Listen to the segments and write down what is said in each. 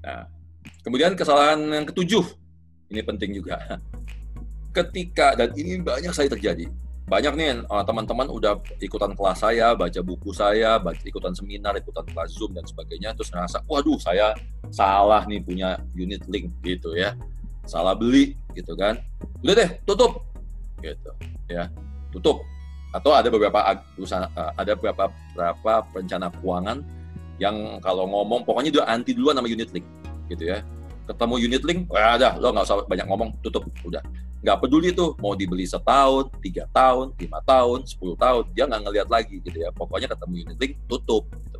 Nah, kemudian kesalahan yang ketujuh, ini penting juga. Ketika dan ini banyak saya terjadi. Banyak nih eh, teman-teman udah ikutan kelas saya, baca buku saya, baca ikutan seminar, ikutan kelas Zoom dan sebagainya, terus ngerasa, waduh saya salah nih punya unit link gitu ya, salah beli gitu kan. Udah deh, tutup gitu ya, tutup. Atau ada beberapa eh, ada beberapa beberapa perencana keuangan yang kalau ngomong pokoknya dia anti duluan sama unit link gitu ya. Ketemu unit link wah ada lo nggak usah banyak ngomong tutup udah. Nggak peduli tuh mau dibeli setahun tiga tahun lima tahun sepuluh tahun dia nggak ngelihat lagi gitu ya. Pokoknya ketemu unit link tutup gitu.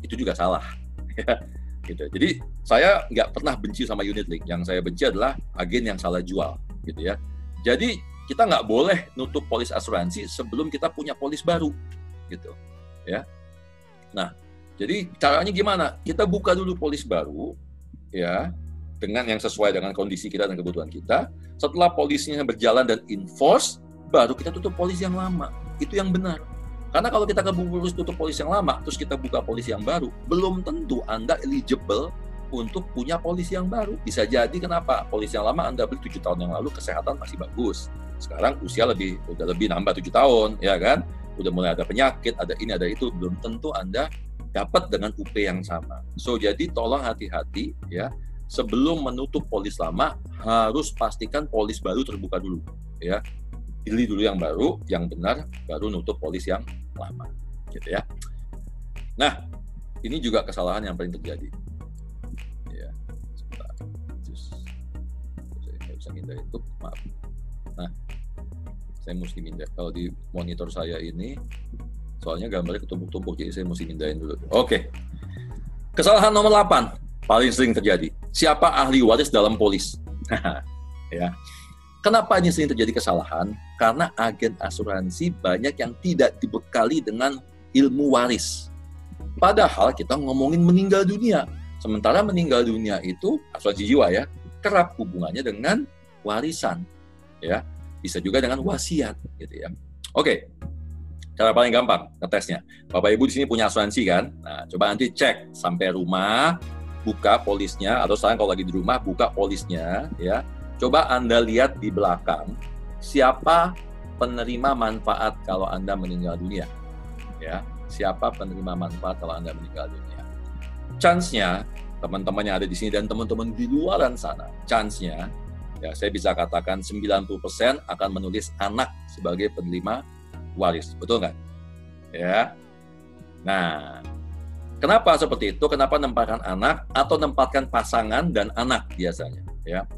itu juga salah ya gitu. Jadi saya nggak pernah benci sama unit link. Yang saya benci adalah agen yang salah jual gitu ya. Jadi kita nggak boleh nutup polis asuransi sebelum kita punya polis baru gitu ya. Nah jadi caranya gimana? Kita buka dulu polis baru, ya, dengan yang sesuai dengan kondisi kita dan kebutuhan kita. Setelah polisnya berjalan dan enforce, baru kita tutup polis yang lama. Itu yang benar. Karena kalau kita keburu tutup polis yang lama, terus kita buka polis yang baru, belum tentu Anda eligible untuk punya polis yang baru. Bisa jadi kenapa? Polis yang lama Anda beli tujuh tahun yang lalu kesehatan masih bagus. Sekarang usia lebih udah lebih nambah tujuh tahun, ya kan? Udah mulai ada penyakit, ada ini, ada itu. Belum tentu Anda dapat dengan UP yang sama. So jadi tolong hati-hati ya sebelum menutup polis lama harus pastikan polis baru terbuka dulu ya. Pilih dulu yang baru, yang benar baru nutup polis yang lama gitu ya. Nah, ini juga kesalahan yang paling terjadi. Ya, sebentar. Saya bisa minta itu, maaf. Nah, saya mesti minta kalau di monitor saya ini Soalnya gambarnya ketumpuk-tumpuk, jadi saya mesti mindahin dulu. Oke. Kesalahan nomor 8, paling sering terjadi. Siapa ahli waris dalam polis? ya. Kenapa ini sering terjadi kesalahan? Karena agen asuransi banyak yang tidak dibekali dengan ilmu waris. Padahal kita ngomongin meninggal dunia. Sementara meninggal dunia itu asuransi jiwa ya, kerap hubungannya dengan warisan. Ya, bisa juga dengan wasiat gitu ya. Oke, Cara paling gampang ngetesnya. Bapak Ibu di sini punya asuransi kan? Nah, coba nanti cek sampai rumah, buka polisnya atau sekarang kalau lagi di rumah buka polisnya ya. Coba Anda lihat di belakang siapa penerima manfaat kalau Anda meninggal dunia. Ya, siapa penerima manfaat kalau Anda meninggal dunia. Chance-nya teman-teman yang ada di sini dan teman-teman di luar sana, chance-nya ya saya bisa katakan 90% akan menulis anak sebagai penerima waris, betul nggak? Ya. Nah, kenapa seperti itu? Kenapa nempatkan anak atau nempatkan pasangan dan anak biasanya? Ya,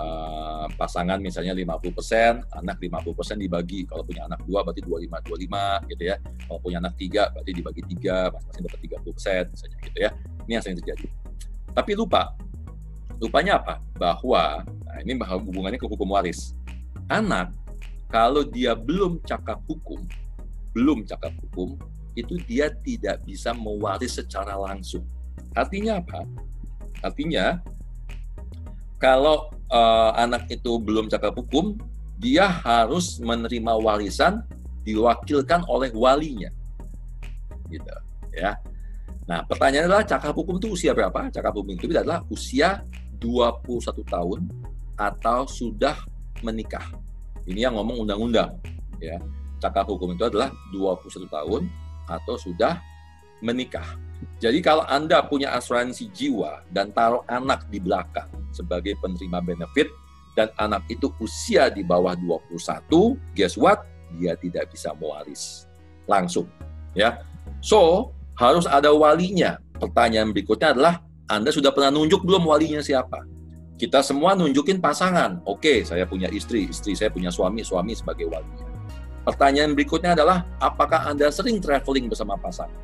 uh, pasangan misalnya 50%, anak 50% dibagi. Kalau punya anak dua berarti 25 25 gitu ya. Kalau punya anak tiga berarti dibagi tiga, masing-masing dapat 30% misalnya gitu ya. Ini yang sering terjadi. Tapi lupa, lupanya apa? Bahwa nah ini hubungannya ke hukum waris. Anak kalau dia belum cakap hukum, belum cakap hukum, itu dia tidak bisa mewaris secara langsung. Artinya apa? Artinya kalau uh, anak itu belum cakap hukum, dia harus menerima warisan diwakilkan oleh walinya. Gitu, ya. Nah, pertanyaannya adalah cakap hukum itu usia berapa? Cakap hukum itu adalah usia 21 tahun atau sudah menikah. Ini yang ngomong undang-undang. Ya. Cakap hukum itu adalah 21 tahun atau sudah menikah. Jadi kalau Anda punya asuransi jiwa dan taruh anak di belakang sebagai penerima benefit dan anak itu usia di bawah 21, guess what? Dia tidak bisa mewaris langsung. Ya. So, harus ada walinya. Pertanyaan berikutnya adalah Anda sudah pernah nunjuk belum walinya siapa? Kita semua nunjukin pasangan. Oke, saya punya istri, istri saya punya suami, suami sebagai walinya. Pertanyaan berikutnya adalah, apakah Anda sering traveling bersama pasangan?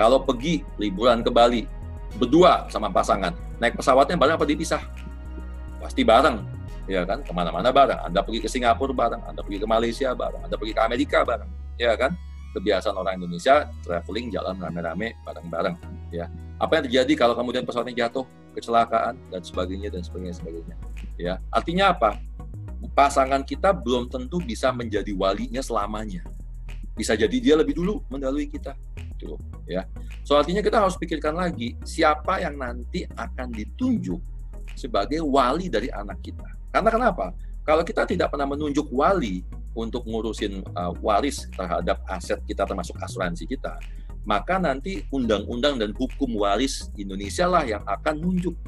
Kalau pergi liburan ke Bali, berdua sama pasangan, naik pesawatnya bareng apa dipisah? Pasti bareng, ya kan? Ke mana-mana bareng. Anda pergi ke Singapura bareng, Anda pergi ke Malaysia bareng, Anda pergi ke Amerika bareng, ya kan? Kebiasaan orang Indonesia traveling jalan rame-rame bareng-bareng, ya. Apa yang terjadi kalau kemudian pesawatnya jatuh? Kecelakaan dan sebagainya dan sebagainya sebagainya. Ya, artinya apa? Pasangan kita belum tentu bisa menjadi walinya selamanya. Bisa jadi dia lebih dulu mendalui kita. Gitu, ya. So artinya kita harus pikirkan lagi siapa yang nanti akan ditunjuk sebagai wali dari anak kita. Karena kenapa? Kalau kita tidak pernah menunjuk wali untuk ngurusin uh, waris terhadap aset kita termasuk asuransi kita, maka nanti undang-undang dan hukum waris Indonesia lah yang akan nunjuk.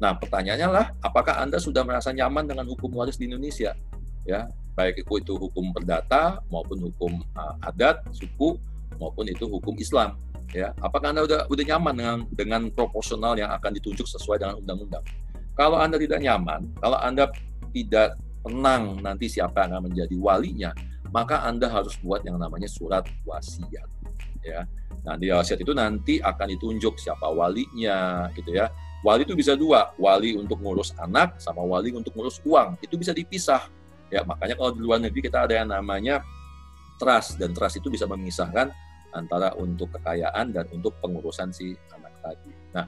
Nah, pertanyaannya lah, apakah Anda sudah merasa nyaman dengan hukum waris di Indonesia? Ya, baik itu hukum perdata maupun hukum uh, adat, suku maupun itu hukum Islam ya apakah anda udah udah nyaman dengan dengan proporsional yang akan ditunjuk sesuai dengan undang-undang kalau anda tidak nyaman kalau anda tidak tenang nanti siapa yang akan menjadi walinya maka anda harus buat yang namanya surat wasiat ya nah di wasiat itu nanti akan ditunjuk siapa walinya gitu ya wali itu bisa dua wali untuk ngurus anak sama wali untuk ngurus uang itu bisa dipisah ya makanya kalau di luar negeri kita ada yang namanya trust dan trust itu bisa memisahkan antara untuk kekayaan dan untuk pengurusan si anak tadi. Nah,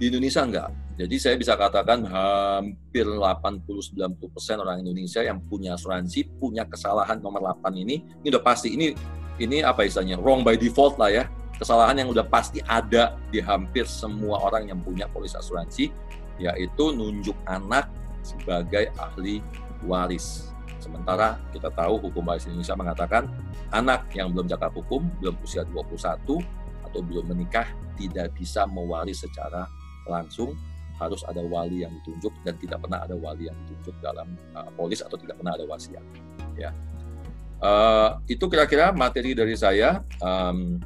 di Indonesia enggak. Jadi saya bisa katakan hampir 80-90% orang Indonesia yang punya asuransi, punya kesalahan nomor 8 ini, ini udah pasti, ini ini apa istilahnya, wrong by default lah ya. Kesalahan yang udah pasti ada di hampir semua orang yang punya polis asuransi, yaitu nunjuk anak sebagai ahli waris. Sementara kita tahu hukum waris Indonesia mengatakan anak yang belum cakap hukum, belum usia 21 atau belum menikah tidak bisa mewaris secara langsung. Harus ada wali yang ditunjuk dan tidak pernah ada wali yang ditunjuk dalam uh, polis atau tidak pernah ada wasiat ya. Uh, itu kira-kira materi dari saya. Um,